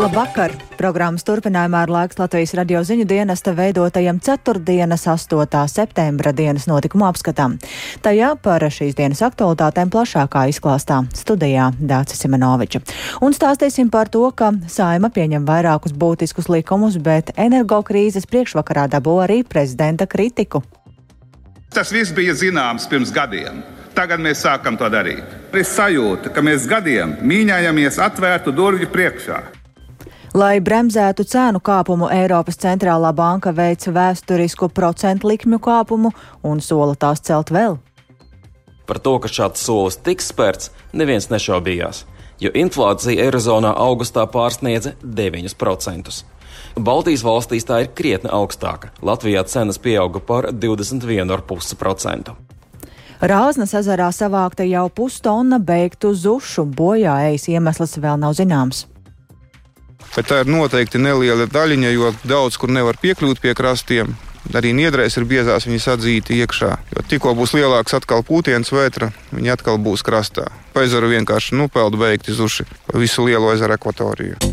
Labvakar! Programmas turpinājumā ar laiks Latvijas radio ziņu dienesta veidotajam ceturtdienas 8. septembra dienas notikumu apskatām. Tajā par šīs dienas aktualitātēm plašākā izklāstā studijā Dācis Simenoviča. Un stāstīsim par to, ka Saima pieņem vairākus būtiskus likumus, bet energokrīzes priekšvakarā dabū arī prezidenta kritiku. Tas viss bija zināms pirms gadiem. Tagad mēs sākam to darīt. Ir sajūta, ka mēs gadiem mīņājamies atvērtu durvju priekšā. Lai bremzētu cēnu kāpumu, Eiropas centrālā banka veic vēsturisku procentu likmju kāpumu un sola tās celt vēl. Par to, ka šāds solis tiks spērts, neviens nešaubījās, jo inflācija Eirozonā augustā pārsniedza 9%. Baltijas valstīs tā ir krietni augstāka. Latvijā cenas pieauga par 21,5%. Rāznas ezerā savākta jau pustonna beigtu zušu, bojā ejas iemesls vēl nav zināms. Bet tā ir noteikti neliela daļiņa, jo daudz kur nevar piekļūt pie krastiem. Arī niedrēs ir biezās viņas atzīti iekšā. Jo tikko būs lielāks atkal pūtiens vētra, viņi atkal būs krastā. Pa ezeru vienkārši nupeld beigti zuši visu lielo ezeru ekvatoriju.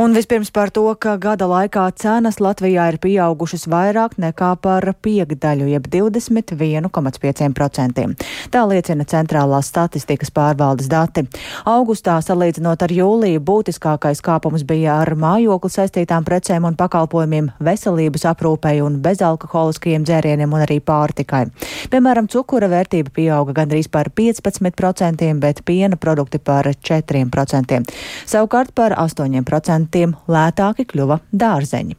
Un vispirms par to, ka gada laikā cenas Latvijā ir pieaugušas vairāk nekā par piekdaļu, jeb 21,5%. Tā liecina centrālās statistikas pārvaldes dati. Augustā, salīdzinot ar jūliju, būtiskākais kāpums bija ar mājokli saistītām precēm un pakalpojumiem, veselības aprūpei un bezalkoholiskajiem dzērieniem un arī pārtikai. Piemēram, cukura vērtība pieauga gandrīz par 15%, bet piena produkti par 4%. Savukārt par 8% lētāki kļuva dārzeņi.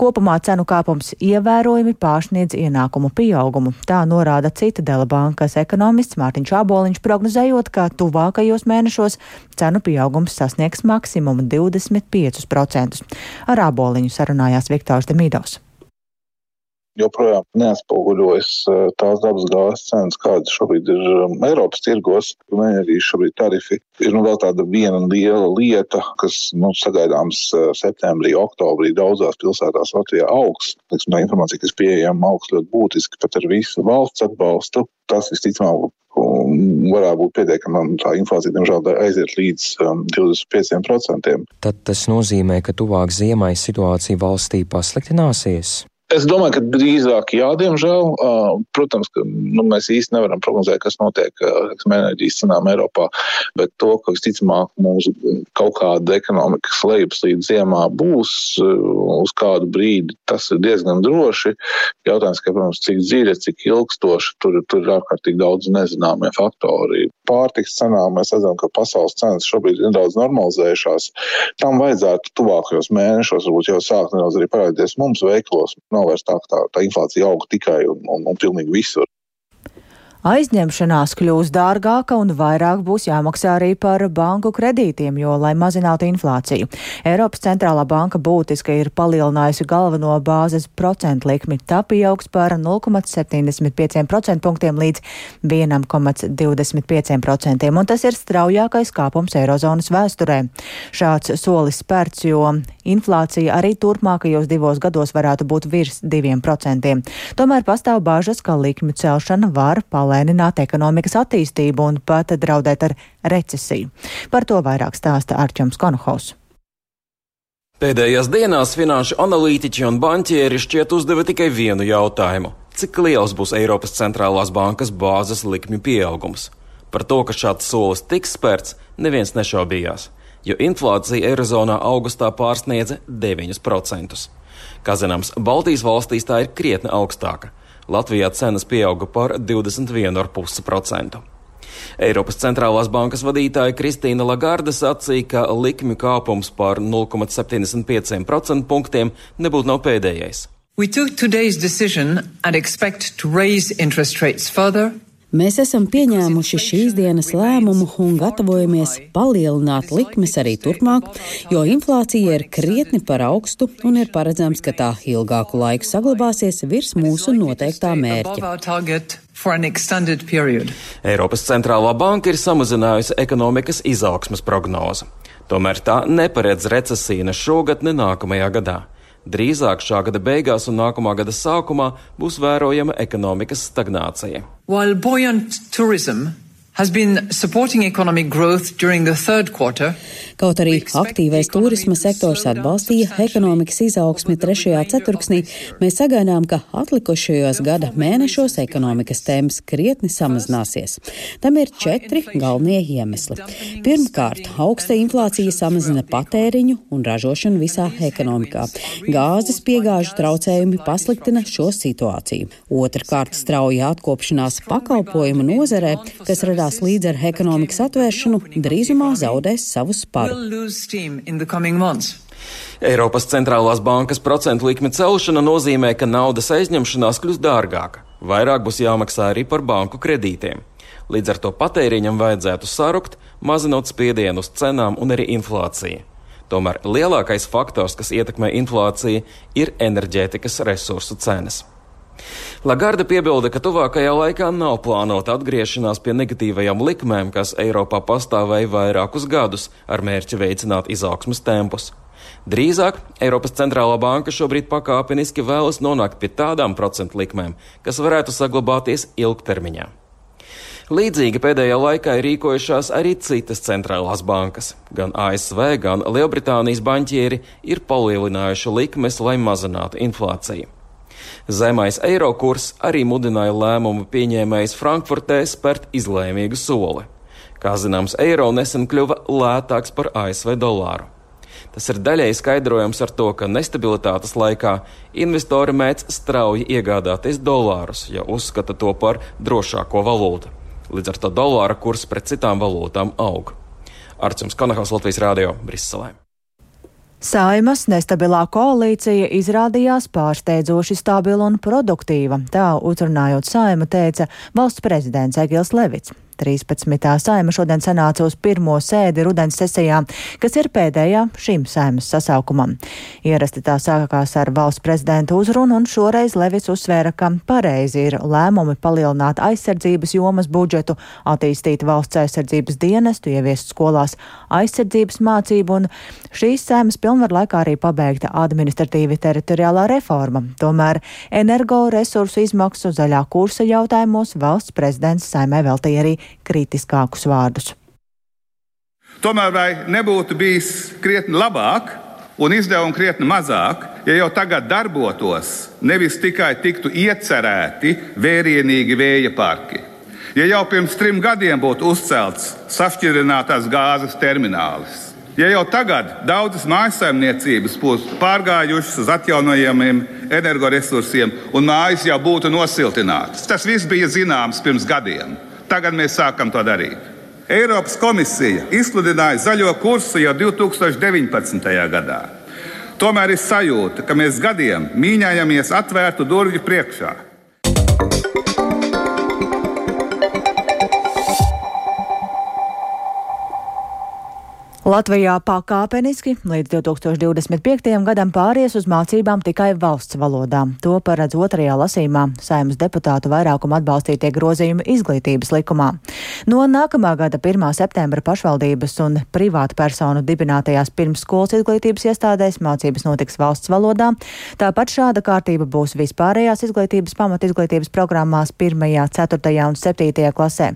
Kopumā cenu kāpums ievērojami pārsniedz ienākumu pieaugumu. Tā norāda Citadela bankas ekonomists Mārtiņš Aboliņš, prognozējot, ka tuvākajos mēnešos cenu pieaugums sasniegs maksimumu 25%. Ar Aboliņu sarunājās Viktors Demīdovs joprojām neatspoguļojas eh, tās dabas gāzes cenas, kādas šobrīd ir um, Eiropas tirgos. Enerģijas šobrīd tarifi ir nu, vēl tāda viena liela lieta, kas nu, sagaidāms eh, septembrī, oktobrī daudzās pilsētās Latvijā augs. Liksim, no informācija, kas pieejama augs ļoti būtiski, pat ar visu valsts atbalstu. Tas visticamāk um, varētu būt pietiekama. Tā inflācija, diemžēl, aiziet līdz um, 25%. Tad tas nozīmē, ka tuvāk ziemai situācija valstī pasliktināsies. Es domāju, ka drīzāk jā, diemžēl. Protams, ka nu, mēs īsti nevaram prognozēt, kas notiek ar enerģijas cenām Eiropā, bet to, ka visticamāk mums kaut kāda ekonomikas lejupslīde ziemā būs uz kādu brīdi, tas ir diezgan droši. Jautājums, ka, protams, cik dziļi, cik ilgstoši, tur, tur ir ārkārtīgi daudz nezināmie faktori. Pārtiks cenām mēs redzam, ka pasaules cenas šobrīd ir nedaudz normalizējušās. Tam vajadzētu tuvākajos mēnešos varbūt jau sākt nedaudz arī parādīties mums veiklos nav vairs tā, ka tā, tā inflācija aug tikai un, un, un pilnīgi visur. Aizņemšanās kļūs dārgāka un vairāk būs jāmaksā arī par banku kredītiem, jo, lai mazinātu inflāciju, Eiropas centrālā banka būtiski ir palielinājusi galveno bāzes procentu likmi. Tā pieaugs par 0,75% punktiem līdz 1,25%, un tas ir straujākais kāpums Eirozonas vēsturē. Šāds solis spērts, jo inflācija arī turpmākajos divos gados varētu būt virs 2%. Tomēr pastāv bāžas, ka likmi celšana var palīdzēt palēnināt ekonomikas attīstību un pat draudēt ar recesiju. Par to vairāk stāsta Arčuns Konohaus. Pēdējās dienās finanšu analītiķi un banķieri šķiet uzdeva tikai vienu jautājumu - cik liels būs Eiropas centrālās bankas bāzes likmju pieaugums? Par to, ka šāds solis tiks spērts, neviens nešaubījās, jo inflācija Eirozonā augustā pārsniedza 9%. Kā zināms, Baltijas valstīs tā ir krietni augstāka. Latvijā cenas pieauga par 21,5%. Eiropas centrālās bankas vadītāja Kristīna Lagarde sacīja, ka likmju kāpums par 0,75% punktiem nebūtu nav pēdējais. We took today's decision and expect to raise interest rates further Mēs esam pieņēmuši šīs dienas lēmumu un gatavojamies palielināt likmes arī turpmāk, jo inflācija ir krietni par augstu un ir paredzams, ka tā ilgāku laiku saglabāsies virs mūsu noteiktā mērķa. Eiropas centrālā banka ir samazinājusi ekonomikas izaugsmas prognozi. Tomēr tā neparedz recesiju ne šogad, ne nākamajā gadā. Drīzāk šā gada beigās un nākamā gada sākumā būs vērojama ekonomikas stagnācija. While buoyant tourism has been supporting economic growth during the third quarter, Kaut arī aktīvais turisma sektors atbalstīja ekonomikas izaugsmi trešajā ceturksnī, mēs sagaidām, ka atlikušajos gada mēnešos ekonomikas temps krietni samazināsies. Tam ir četri galvenie iemesli. Pirmkārt, augsta inflācija samazina patēriņu un ražošanu visā ekonomikā. Gāzes piegāžu traucējumi pasliktina šo situāciju. Otrkārt, strauja atkopšanās pakalpojumu nozarē, kas radās līdz ar ekonomikas atvēršanu, drīzumā zaudēs savus spārus varu. Eiropas centrālās bankas procentu likmi celšana nozīmē, ka naudas aizņemšanās kļūs dārgāka. Vairāk būs jāmaksā arī par banku kredītiem. Līdz ar to patēriņam vajadzētu sarukt, mazinot spiedienu uz cenām un arī inflāciju. Tomēr lielākais faktors, kas ietekmē inflāciju, ir enerģētikas resursu cenas. Lagarde piebilda, ka tuvākajā laikā nav plānota atgriešanās pie negatīvajām likmēm, kas Eiropā pastāvēja vairākus gadus ar mērķi veicināt izaugsmas tempus. Drīzāk Eiropas centrālā banka šobrīd pakāpeniski vēlas nonākt pie tādām procentu likmēm, kas varētu saglabāties ilgtermiņā. Līdzīgi pēdējā laikā ir rīkojušās arī citas centrālās bankas. Gan ASV, gan Lielbritānijas banķieri ir palielinājuši likmes, lai mazinātu inflāciju. Zemais eiro kurs arī mudināja lēmumu pieņēmējs Frankfurtē spērt izlēmīgu soli. Kā zināms, eiro nesen kļuva lētāks par ASV dolāru. Tas ir daļēji skaidrojams ar to, ka nestabilitātes laikā investori mēdz strauji iegādāties dolārus, ja uzskata to par drošāko valūtu. Līdz ar to dolāra kurs pret citām valūtām aug. Arcums Kanahals Latvijas Rādio Briselē. Saimas nestabilā koalīcija izrādījās pārsteidzoši stabila un produktīva, tā uzrunājot saimu teica valsts prezidents Egils Levits. 13. saima šodien sanāca uz pirmo sēdi rudens sesijā, kas ir pēdējā šim saimas sasaukumam. Ierasti tā sākās ar valsts prezidenta uzrunu, un šoreiz Levis uzsvēra, ka pareizi ir lēmumi palielināt aizsardzības jomas budžetu, attīstīt valsts aizsardzības dienestu, ieviest skolās aizsardzības mācību, un šīs saimas pilnvar laikā arī pabeigta administratīvi teritoriālā reforma. Tomēr energoresursu izmaksu zaļā kursa jautājumos valsts prezidents saimē veltīja arī kritiskākus vārdus. Tomēr vai nebūtu bijis krietni labāk un izdevumi krietni mazāk, ja jau tagad darbotos, nevis tikai tiktu iecerēti vērienīgi vēja parki? Ja jau pirms trim gadiem būtu uzcelts sašķirinātās gāzes terminālis, Ja jau tagad daudzas mājsaimniecības būtu pārgājušas uz atjaunojamiem energoresursiem un mājas jau būtu nosiltinātas, tas viss bija zināms pirms gadiem. Tagad mēs sākam to darīt. Eiropas komisija izsludināja zaļo kursu jau 2019. gadā. Tomēr ir sajūta, ka mēs gadiem mīņājamies atvērtu durvju priekšā. Latvijā pakāpeniski līdz 2025. gadam pāries uz mācībām tikai valsts valodā. To paredz otrajā lasīmā saimnes deputātu vairākuma atbalstītie grozījumi izglītības likumā. No nākamā gada 1. septembra pašvaldības un privātu personu dibinātajās pirmsskolas izglītības iestādēs mācības notiks valsts valodā. Tāpat šāda kārtība būs vispārējās izglītības pamat izglītības programmās 1., 4. un 7. klasē.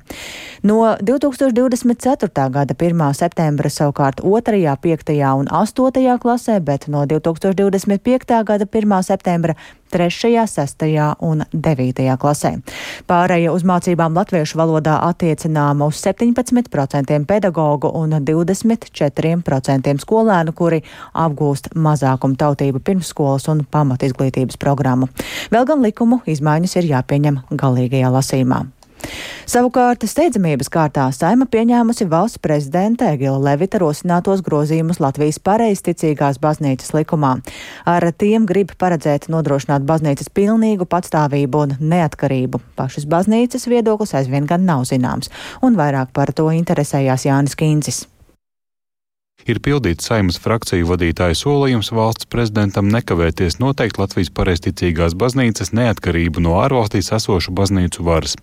No 2024. gada 1. septembra savukārt savukārt 2., 5. un 8. klasē, bet no 2025. gada 1. septembra 3., 6. un 9. klasē. Pārējie uz mācībām latviešu valodā attiecināma uz 17% pedagoģu un 24% skolēnu, kuri apgūst mazākumu tautību pirmsskolas un pamatizglītības programmu. Vēl gan likumu izmaiņas ir jāpieņem galīgajā lasīmā. Savukārt steidzamības kārtā saima pieņēmusi valsts prezidenta Egila Levita rosinātos grozījumus Latvijas pareizticīgās baznīcas likumā. Ar tiem grib paredzēt nodrošināt baznīcas pilnīgu patstāvību un neatkarību. Pašas baznīcas viedoklis aizvien gan nav zināms, un vairāk par to interesējās Jānis Kīncis. Ir pildīts saimas frakciju vadītāja solījums valsts prezidentam nekavēties noteikt Latvijas pareizticīgās baznīcas neatkarību no ārvalstīs esošu baznīcu varas.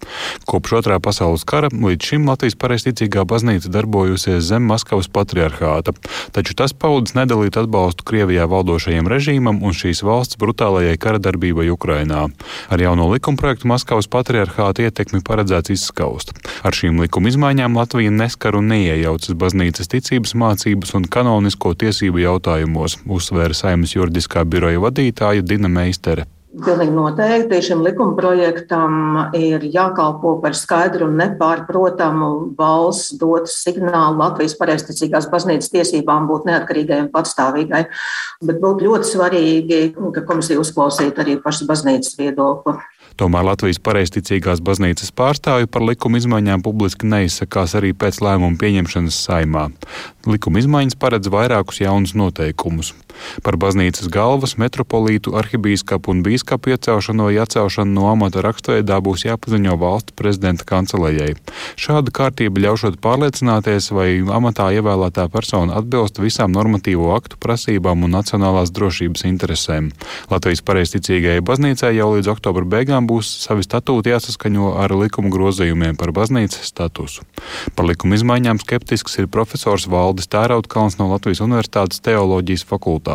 Kopš otrā pasaules kara līdz šim Latvijas pareizticīgā baznīca darbojusies zem Maskavas patriarchāta, taču tas paudis nedalīt atbalstu Krievijā valdošajam režīmam un šīs valsts brutālajai karadarbībai Ukrainā. Ar jauno likumprojektu Maskavas patriarchāta ietekmi paredzēts izskaust. Ar šīm likuma izmaiņām Latvija neskar un neiejaucas baznīcas ticības mācības un kanonisko tiesību jautājumos, uzsvēra saimnes juridiskā biroja vadītāja Dina Meistere. Pilnīgi noteikti šim likuma projektam ir jākalpo par skaidru un nepārprotamu valsts dotu signālu Latvijas pareizticīgās baznīcas tiesībām būt neatkarīgai un patstāvīgai. Bet būtu ļoti svarīgi, ka komisija uzklausītu arī pašas baznīcas viedokli. Tomēr Latvijas pareizticīgās baznīcas pārstāvji par likuma izmaiņām publiski neizsakās arī pēc lēmuma pieņemšanas saimā. Likuma izmaiņas paredz vairākus jaunus noteikumus. Par baznīcas galvas, metropolītu, arhibīskapu un bīskapu iecelšanu vai atcelšanu no amata rakstveidā būs jāpaziņo valsts prezidenta kancelējai. Šāda kārtība ļaušot pārliecināties, vai amatā ievēlētā persona atbilst visām normatīvo aktu prasībām un nacionālās drošības interesēm. Latvijas pareizticīgajai baznīcai jau līdz oktobra beigām būs savi statūti jāsaskaņo ar likuma grozījumiem par baznīcas statusu. Par likuma izmaiņām skeptisks ir profesors Valdis Tērautkalns no Latvijas Universitātes teoloģijas fakultātes.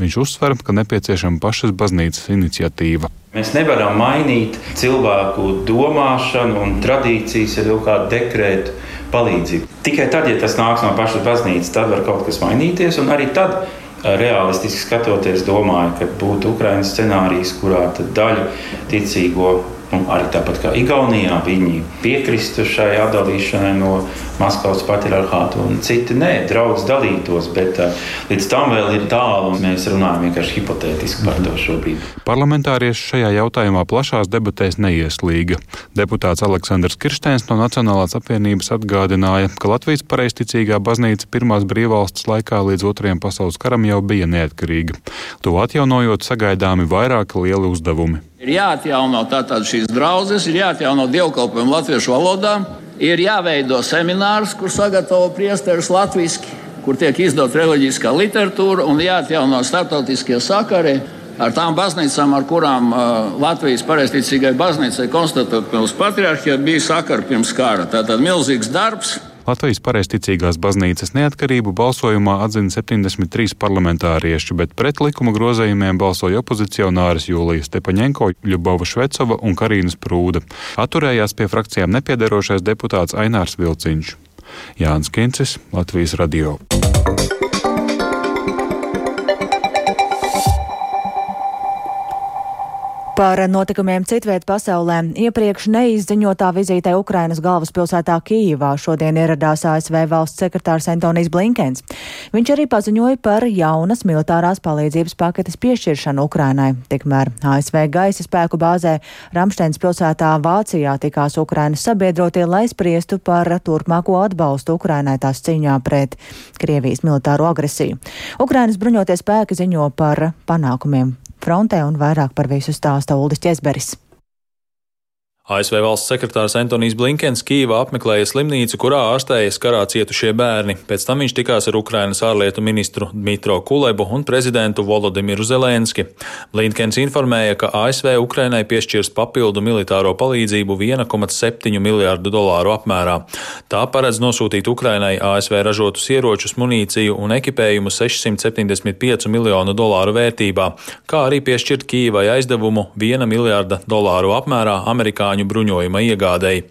Viņš uzsver, ka nepieciešama pašas baznīcas iniciatīva. Mēs nevaram mainīt cilvēku domāšanu un tradīcijas ar kaut kādu dekrētu palīdzību. Tikai tad, ja tas nāks no pašas baznīcas, tad var kaut kas mainīties. Un arī tad realistiski skatoties, domāju, ka būtu Ukraiņas scenārijs, kurā daļa ticīgo Un arī tāpat kā Igaunijā, viņi piekristu šai atdalīšanai no Maskavas patriarchāta, un citi nē, draugs dalītos. Bet uh, līdz tam vēl ir tālu, un mēs runājam vienkārši hipotētiski par to šobrīd. Parlamentārieši šajā jautājumā plašās debatēs neieslīga. Deputāts Aleksandrs Kirsteins no Nacionālās apvienības atgādināja, ka Latvijas pareizticīgā baznīca pirmās brīvvalsts laikā līdz otrajam pasaules karam jau bija neatkarīga. To atjaunojot, sagaidāmi vairāki lieli uzdevumi. Ir jāatjauno tātad šīs draudzes, ir jāatjauno dievkalpojumi latviešu valodā, ir jāveido seminārs, kur sagatavo priesterus latviešu, kur tiek izdot reliģiskā literatūra un jāatjauno starptautiskie sakari ar tām baznīcām, ar kurām uh, Latvijas pareizticīgai baznīcai konstatēt pilsētas patriarhija bija sakari pirms kara. Tātad milzīgs darbs. Latvijas pareizticīgās baznīcas neatkarību balsojumā atzina 73 parlamentārieši, bet pret likuma grozējumiem balsoja opozicionāris Jūlijas Stepaņenko, Ļubova Švecova un Karīnas Prūda. Atturējās pie frakcijām nepiedarošais deputāts Ainārs Vilciņš. Jānis Kincis, Latvijas radio. Par notikumiem citviet pasaulē iepriekš neizziņotā vizītē Ukrainas galvaspilsētā Kīvā šodien ieradās ASV valsts sekretārs Antonijs Blinkens. Viņš arī paziņoja par jaunas militārās palīdzības paketes piešķiršanu Ukrainai. Tikmēr ASV gaisa spēku bāzē Ramsteins pilsētā Vācijā tikās Ukrainas sabiedrotie, lai spriestu par turpmāko atbalstu Ukrainai tās cīņā pret Krievijas militāro agresiju. Ukrainas bruņoties spēki ziņo par panākumiem frontē un vairāk par visu stāsta Uldis Česberis. ASV valsts sekretārs Antonijs Blinkens Kīvā apmeklēja slimnīcu, kurā ārstējas karā cietušie bērni. Pēc tam viņš tikās ar Ukrainas ārlietu ministru Dmitro Kulebu un prezidentu Volodimiru Zelenski. Blinkens informēja, ka ASV Ukrainai piešķirs papildu militāro palīdzību 1,7 miljārdu dolāru apmērā. Tā paredz nosūtīt Ukrainai ASV ražotus ieročus, munīciju un ekipējumu 675 miljonu dolāru vērtībā, kā arī piešķirt Kīvai aizdevumu 1 miljārda dolāru apmērā amerikāņu amerikāņu bruņojuma iegādēji.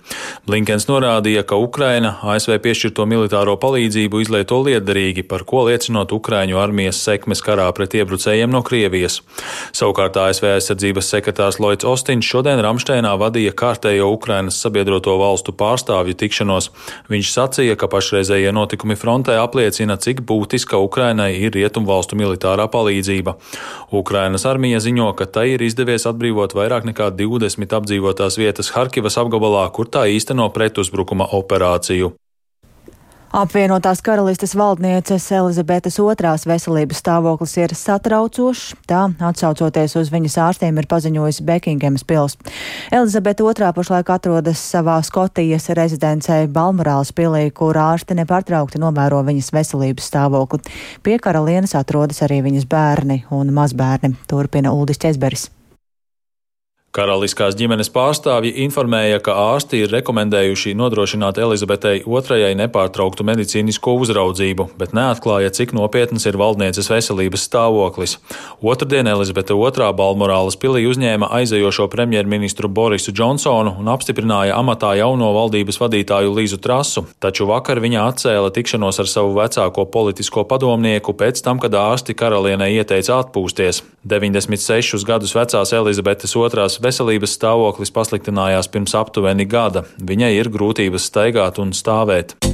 Blinkens norādīja, ka Ukraina ASV piešķirto militāro palīdzību izlieto liederīgi, par ko liecinot Ukraiņu armijas sekmes karā pret iebrucējiem no Krievijas. Savukārt ASV aizsardzības sekretārs Lloyds Ostins šodien Ramšteinā vadīja kārtējo Ukrainas sabiedroto valstu pārstāvju tikšanos. Viņš sacīja, ka pašreizējie notikumi frontē apliecina, cik būtiska Ukrainai ir rietumvalstu militārā palīdzība. Ukrainas armija ziņo, ka tai ir izdevies atbrīvot vairāk nekā 20 apdzīvotās vietas vietas Harkivas apgabalā, kur tā īsteno pretuzbrukuma operāciju. Apvienotās karalistes valdnieces Elizabetes II veselības stāvoklis ir satraucošs, tā atsaucoties uz viņas ārstiem ir paziņojusi Bekingemas pils. Elizabete II pašlaik atrodas savā Skotijas rezidencē Balmorāls pilī, kur ārsti nepārtraukti novēro viņas veselības stāvokli. Pie karalienes atrodas arī viņas bērni un mazbērni, turpina Uldis Česberis. Karaliskās ģimenes pārstāvji informēja, ka ārsti ir rekomendējuši nodrošināt Elizabetei II nepārtrauktu medicīnisko uzraudzību, bet neatklāja, cik nopietns ir valdnieces veselības stāvoklis. Otradien Elizabete II Balmorāles pilī uzņēma aizejošo premjerministru Borisu Džonsonu un apstiprināja amatā jauno valdības vadītāju Līzu Trasu, taču vakar viņa atcēla tikšanos ar savu vecāko politisko padomnieku pēc tam, kad ārsti karalienei ieteica atpūsties. 96 gadus vecās Elizabetes II veselības stāvoklis pasliktinājās pirms aptuveni gada. Viņai ir grūtības staigāt un stāvēt.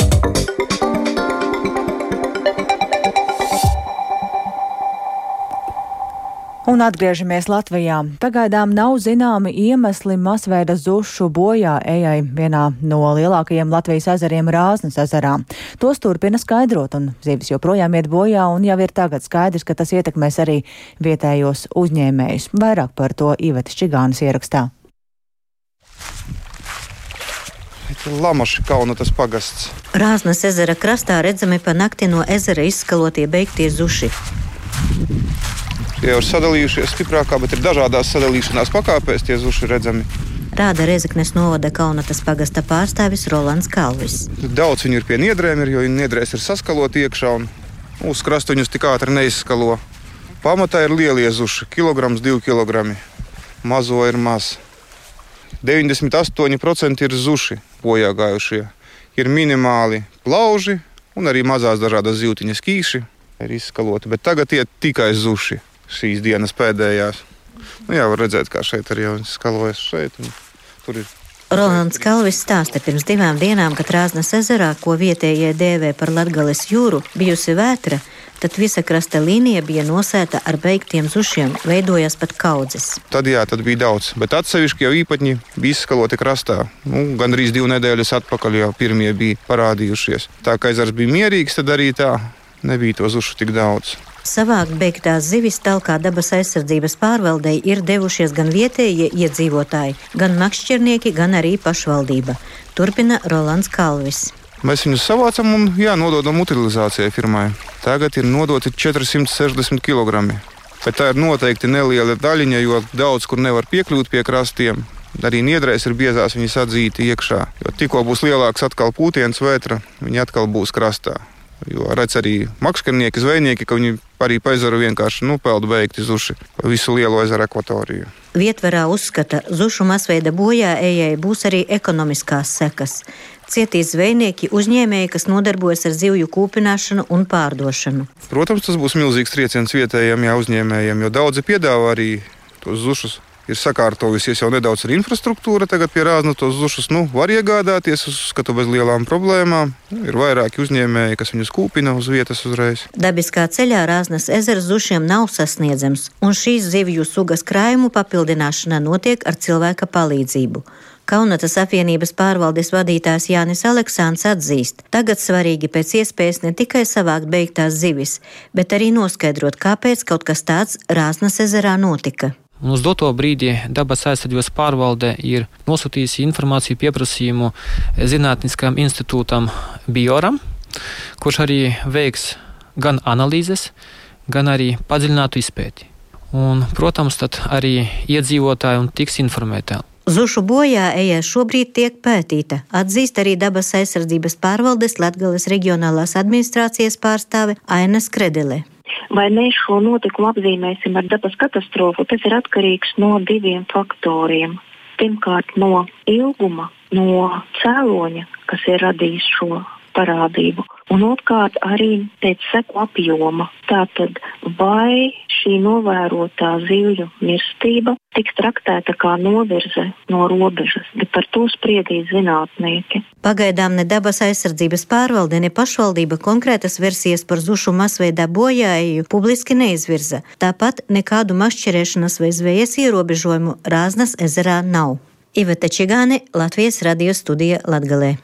Un atgriežamies Latvijā. Pagaidām nav zināmi iemesli masveida zušu bojā ejai vienā no lielākajiem Latvijas ezeriem Rāznas ezerā. Tos turpina skaidrot, un zivis joprojām iet bojā, un jau ir tagad skaidrs, ka tas ietekmēs arī vietējos uzņēmējus. Vairāk par to Iveta Čigānas ierakstā. Lamaši kauna tas pagasts. Rāznas ezera krastā redzami pa nakti no ezera izskalotie beigtie zuši. Tie jau ir sadalījušies stiprākā, bet ir dažādās sadalīšanās pakāpēs, tie zuši redzami. Rāda Rezeknes novada Kaunatas pagasta pārstāvis Rolands Kalvis. Daudz viņu ir pie niedrēm, jo viņi niedrēs ir saskaloti iekšā un uz krastuņus tik ātri neizskalo. Pamatā ir lielie zuši, kilograms, divi kilogrami. Mazo ir maz. 98% ir zuši bojā gājušie. Ir minimāli plauži un arī mazās dažādas zīltiņas kīši ir izskaloti, bet tagad tie tikai zuši šīs dienas pēdējās. Nu, jā, var redzēt, kā šeit arī jau skalojas šeit. Tur ir Rolands Kalvis stāsta pirms divām dienām, kad Rāznas ezerā, ko vietējie dēvē par Latgales jūru, bijusi vētra, tad visa krasta līnija bija nosēta ar beigtiem zušiem, veidojās pat kaudzes. Tad jā, tad bija daudz, bet atsevišķi jau īpatņi bija izskaloti krastā. Nu, Gan arī divu nedēļas atpakaļ jau pirmie bija parādījušies. Tā kā ezers bija mierīgs, tad arī tā nebija to zušu tik daudz. Savākt beigtās zivis talkā dabas aizsardzības pārvaldei ir devušies gan vietējie iedzīvotāji, gan makšķernieki, gan arī pašvaldība. Turpina Rolands Kalvis. Mēs viņus savācam un jā, nododam utilizācijai firmai. Tagad ir nodoti 460 kg. Bet tā ir noteikti neliela daļiņa, jo daudz kur nevar piekļūt pie krastiem. Arī niedrēs ir biezās viņas atzīti iekšā. Jo tikko būs lielāks atkal pūtiens vētra, viņi atkal būs krastā. Jo redz arī makšķernieki, zvejnieki, ka viņi arī pa ezeru vienkārši nu, peldu beigti zuši visu lielo ezeru ekvatoriju. Vietvarā uzskata, zušu masveida bojā ejai būs arī ekonomiskās sekas. Cietīs zvejnieki, uzņēmēji, kas nodarbojas ar zivju kūpināšanu un pārdošanu. Protams, tas būs milzīgs trieciens vietējiem uzņēmējiem, jo daudzi piedāvā arī tos zušus ir sakārtojusies jau nedaudz ar infrastruktūru. Tagad pie rāzna tos zušus nu, var iegādāties, uzskatu bez lielām problēmām. Ir vairāki uzņēmēji, kas viņus kūpina uz vietas uzreiz. Dabiskā ceļā rāznas ezers zušiem nav sasniedzams, un šīs zivju sugas krājumu papildināšana notiek ar cilvēka palīdzību. Kaunatas apvienības pārvaldes vadītājs Jānis Aleksāns atzīst, tagad svarīgi pēc iespējas ne tikai savākt beigtās zivis, bet arī noskaidrot, kāpēc kaut kas tāds Rāznas ezerā notika. Un uz doto brīdi dabas aizsardzības pārvalde ir nosūtījusi informāciju pieprasījumu Zinātniskajam institūtam Bioram, kurš arī veiks gan analīzes, gan arī padziļinātu izpēti. Un, protams, tad arī iedzīvotāji tiks informēti. Zušu bojā eja šobrīd tiek pētīta, atzīst arī dabas aizsardzības pārvaldes Latgales reģionālās administrācijas pārstāve Aina Skredele. Vai mēs šo notikumu apzīmēsim ar dabas katastrofu, tas ir atkarīgs no diviem faktoriem. Pirmkārt, no ilguma, no cēloņa, kas ir radījis šo parādību un otrkārt arī pēc seku apjoma. Tātad, vai šī novērotā zivju mirstība tiks traktēta kā novirze no robežas, bet par to spriedīs zinātnieki. Pagaidām ne dabas aizsardzības pārvalde, ne pašvaldība konkrētas versijas par zušu masveidā bojāju publiski neizvirza. Tāpat nekādu mašķerēšanas vai zvejas ierobežojumu Rāznas ezerā nav. Iveta Čigāne, Latvijas radio studija Latgalē.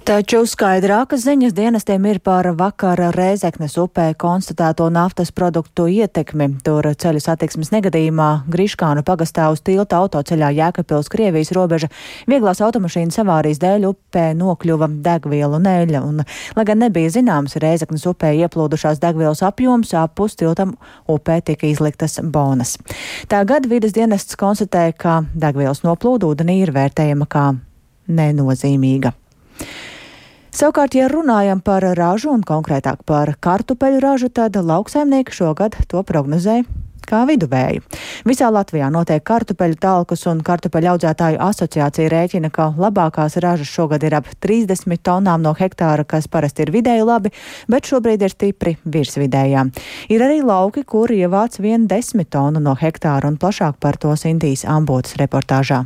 Taču skaidrākas ziņas dienestiem ir par vakara Rēzeknes upē konstatēto naftas produktu ietekmi. Tur ceļu satiksmes negadījumā Griškānu pagastā uz tilta autoceļā Jēkabpils Krievijas robeža vieglās automašīnas avārijas dēļ upē nokļuva degvielu neļa. Un, lai gan nebija zināms Rēzeknes upē ieplūdušās degvielas apjoms, apus tiltam upē tika izliktas bonas. Tagad vides dienests konstatē, ka degvielas noplūda ūdenī ir vērtējama kā nenozīmīga. Savukārt, ja runājam par ražu un konkrētāk par kartupeļu ražu, tad lauksaimnieki šogad to prognozēja kā viduvēju. Visā Latvijā notiek kartupeļu talkus, un kartupeļu audzētāju asociācija rēķina, ka labākās ražas šogad ir ap 30 tonām no hektāra, kas parasti ir vidēji labi, bet šobrīd ir stipri virsvidējām. Ir arī lauki, kur ievāc vien 10 tonu no hektāra, un plašāk par to Sintīs Ambotas reportāžā.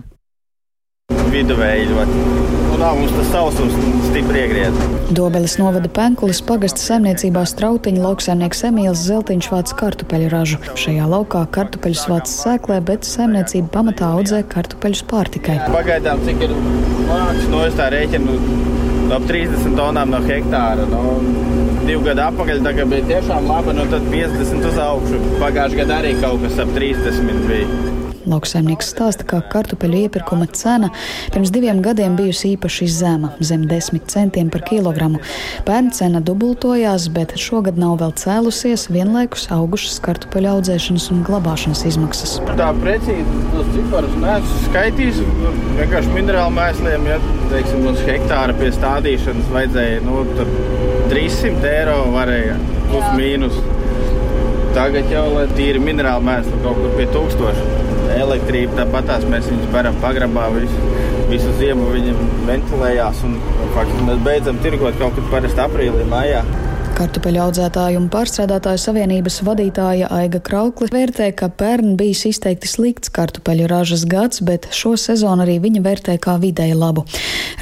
Viduvēji ļoti nav mums tas sausums stipri iegriez. Dobeles novada Penkulis pagasta saimniecībā strautiņa lauksaimnieks Emīls Zeltiņš vāc kartupeļu ražu. Šajā laukā kartupeļus vāc sēklē, bet saimniecība pamatā audzē kartupeļus pārtikai. Pagaidām, cik ir vācis, no es tā rēķinu ap 30 tonām no hektāra. No, divu gadu atpakaļ tā bija tiešām laba, no tad 50 uz augšu. Pagājušajā gadā arī kaut kas ap 30 bija. Lauksaimnieks stāsta, ka kartupeļu iepirkuma cena pirms diviem gadiem bijusi īpaši zema - zem 10 centiem par kilogramu. Pērn cena dubultojās, bet šogad nav vēl cēlusies, vienlaikus augušas kartupeļu audzēšanas un glabāšanas izmaksas. Tā precīzi tos ciparus neesmu skaitījis. Vienkārši minerālu mēsliem, ja teiksim, uz hektāra pie stādīšanas vajadzēja nu, 300 eiro varēja plus mīnus. Tagad jau ir tīri minerāli mēsli kaut kur pie tūkstoša elektrība tāpatās mēs viņus varam pagrabā visu, visu ziemu viņi ventilējās un faktiski mēs beidzam tirgot kaut kad parasti aprīlī, maijā. Kartupeļu audzētāju un pārstrādātāju savienības vadītāja Aiga Krauklis vērtē, ka pērn bijis izteikti slikts kartupeļu ražas gads, bet šo sezonu arī viņa vērtē kā vidēji labu.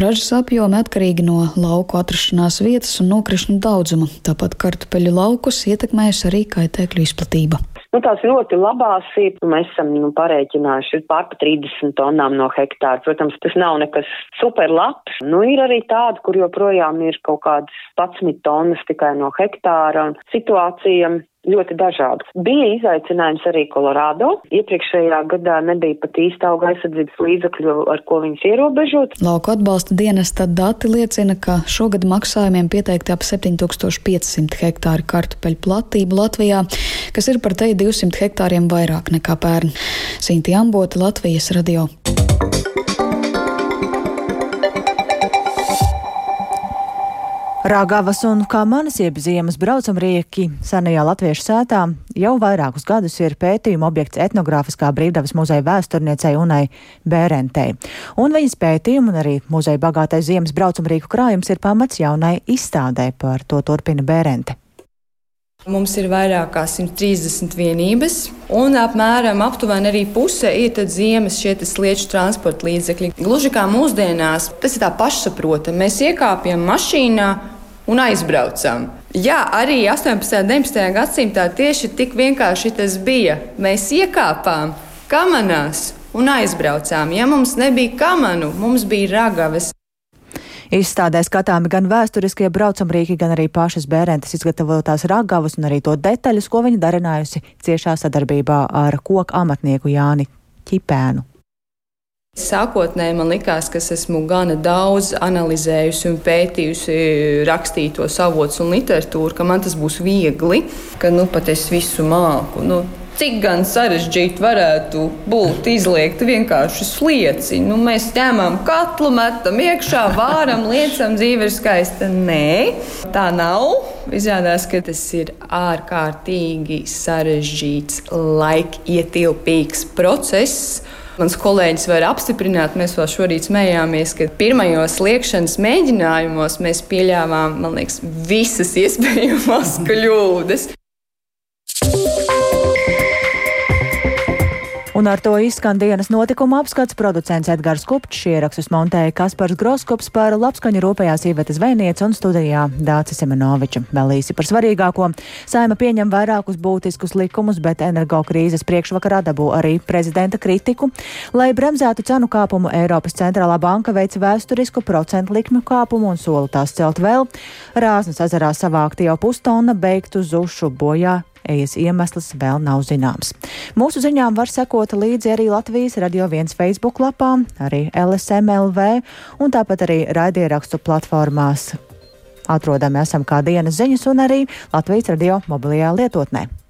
Ražas apjomi atkarīgi no lauku atrašanās vietas un nokrišņu daudzuma, tāpat kartupeļu laukus ietekmējusi arī kaitēkļu izplatība. Nu, tās ļoti labās nu, mēs esam nu, parēķinājuši, ir pār pa 30 tonām no hektāra. Protams, tas nav nekas super labs. Nu, ir arī tādi, kur joprojām ir kaut kādas 11 tonnas tikai no hektāra. Un situācija ļoti dažādas. Bija izaicinājums arī Kolorādo. Iepriekšējā gadā nebija pat īsta auga aizsardzības līdzakļu, ar ko viņus ierobežot. Lauku atbalsta dienesta dati liecina, ka šogad maksājumiem pieteikti ap 7500 hektāri kartupeļu platību Latvijā, kas ir par te 200 hektāriem vairāk nekā pērn. Sinti Ambota, Latvijas radio. Rāgavas un kā manas ziemas braucamrieki senajā latviešu sētā jau vairākus gadus ir pētījuma objekts etnogrāfiskā brīvdabas muzeja vēsturniecei Unai Bērentei. Un viņas pētījuma un arī muzeja bagātais ziemas braucamrieku krājums ir pamats jaunai izstādē, par to turpina Bērente. Mums ir vairāk kā 130 vienības, un apmēram aptuveni arī puse ir ziemas šie slieču transporta līdzekļi. Gluži kā mūsdienās, tas ir tā pašsaprotami. Mēs iekāpjam mašīnā un aizbraucam. Jā, arī 18. un 19. gadsimtā tieši tik vienkārši tas bija. Mēs iekāpām kamanās un aizbraucām. Ja mums nebija kamanu, mums bija ragavas. Izstādē skatāmi gan vēsturiskie braucamrīki, gan arī pašas bērentes izgatavotās ragavas un arī to detaļas, ko viņa darinājusi ciešā sadarbībā ar koku amatnieku Jāni Ķipēnu. Sākotnēji man likās, ka esmu gana daudz analizējusi un pētījusi rakstītos avotus un literatūru, ka man tas būs viegli, ka nu pat es visu māku. Nu, Cik gan sarežģīti varētu būt izliekt vienkārši slieci. Nu, mēs ņemam katlu, metam iekšā, vāram, liecam, dzīve ir skaista. Nē, tā nav. Izrādās, ka tas ir ārkārtīgi sarežģīts, laikietilpīgs process. Mans kolēģis var apstiprināt, mēs vēl šorīt smējāmies, ka pirmajos liekšanas mēģinājumos mēs pieļāvām, man liekas, visas iespējamās kļūdas. Un ar to izskan dienas notikuma apskats producents Edgars Kupčs, ierakstus montēja Kaspars Groskops par labskaņu rūpējās Īvetes Vēniec un studijā Dācis Semenoviča. Vēl īsi par svarīgāko. Saima pieņem vairākus būtiskus likumus, bet energokrīzes priekšvakarā dabū arī prezidenta kritiku. Lai bremzētu cenu kāpumu, Eiropas centrālā banka veica vēsturisku procentu likmju kāpumu un sola tās celt vēl. Rāznas ezerā savākti jau pustonna beigtu zušu bojā Ejas iemesls vēl nav zināms. Mūsu ziņām var sekot līdzi arī Latvijas radio viens Facebook lapā, arī LSMLV un tāpat arī raidierakstu platformās. Atrodami esam kā dienas ziņas un arī Latvijas radio mobilajā lietotnē.